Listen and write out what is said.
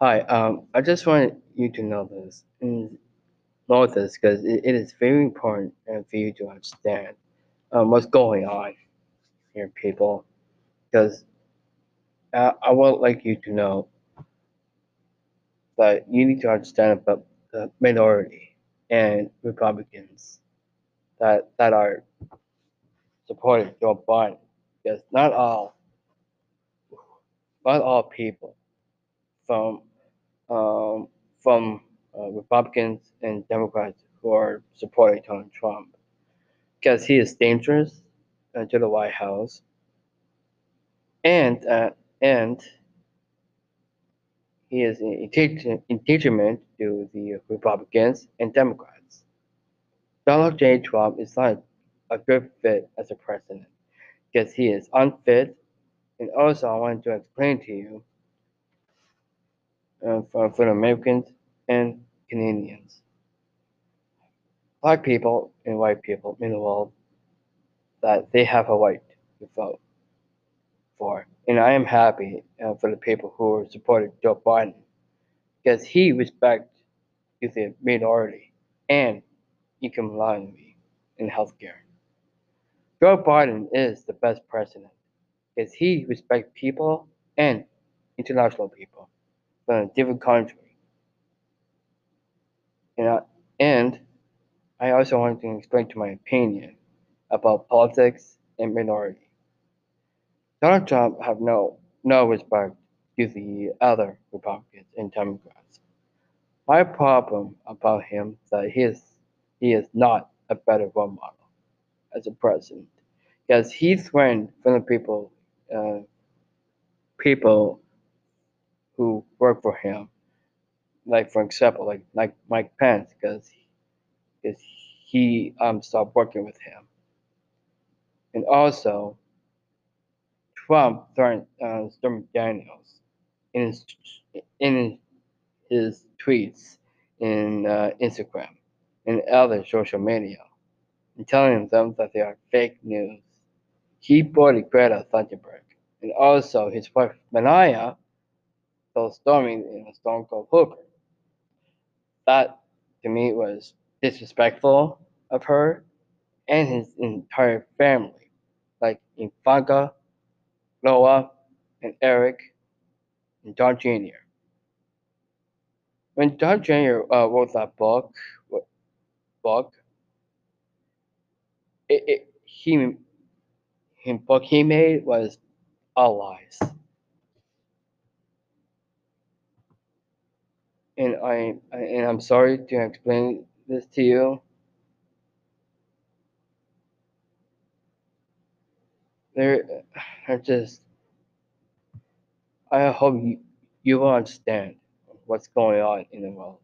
Hi, um, I just want you to know this, know this because it, it is very important uh, for you to understand um, what's going on here, people. Because uh, I would like you to know that you need to understand about the minority and Republicans that that are supporting Joe Biden. Because not all, not all people from um, from uh, Republicans and Democrats who are supporting Donald Trump because he is dangerous uh, to the White House and uh, and he is endangerment to the Republicans and Democrats. Donald J. Trump is not a good fit as a president because he is unfit. And also, I want to explain to you for, the Americans and Canadians, black people and white people in the world, that they have a right to vote for. And I am happy uh, for the people who supported Joe Biden because he respects the minority and rely on in healthcare. Joe Biden is the best president because he respects people and international people from a different country. And I, and I also want to explain to my opinion about politics and minority. Donald Trump have no no respect to the other Republicans and Democrats. My problem about him that he is he is not a better role model as a president because he threatened from the people uh, people who work for him, like for example, like like Mike Pence, because because he um stopped working with him, and also Trump threatened uh, Stormy Daniels in his in his tweets in uh, Instagram and other social media, and telling them that they are fake news. He bullied Greta Thunberg, and also his wife Melania told Stormy in a Stone Cold Hooker. That to me was disrespectful of her and his entire family, like Ivanka, Noah, and Eric, and Don Jr. When Don Jr. Uh, wrote that book, book, it, it he book he made was all lies. And I, I and I'm sorry to explain this to you. There are just I hope you, you will understand what's going on in the world.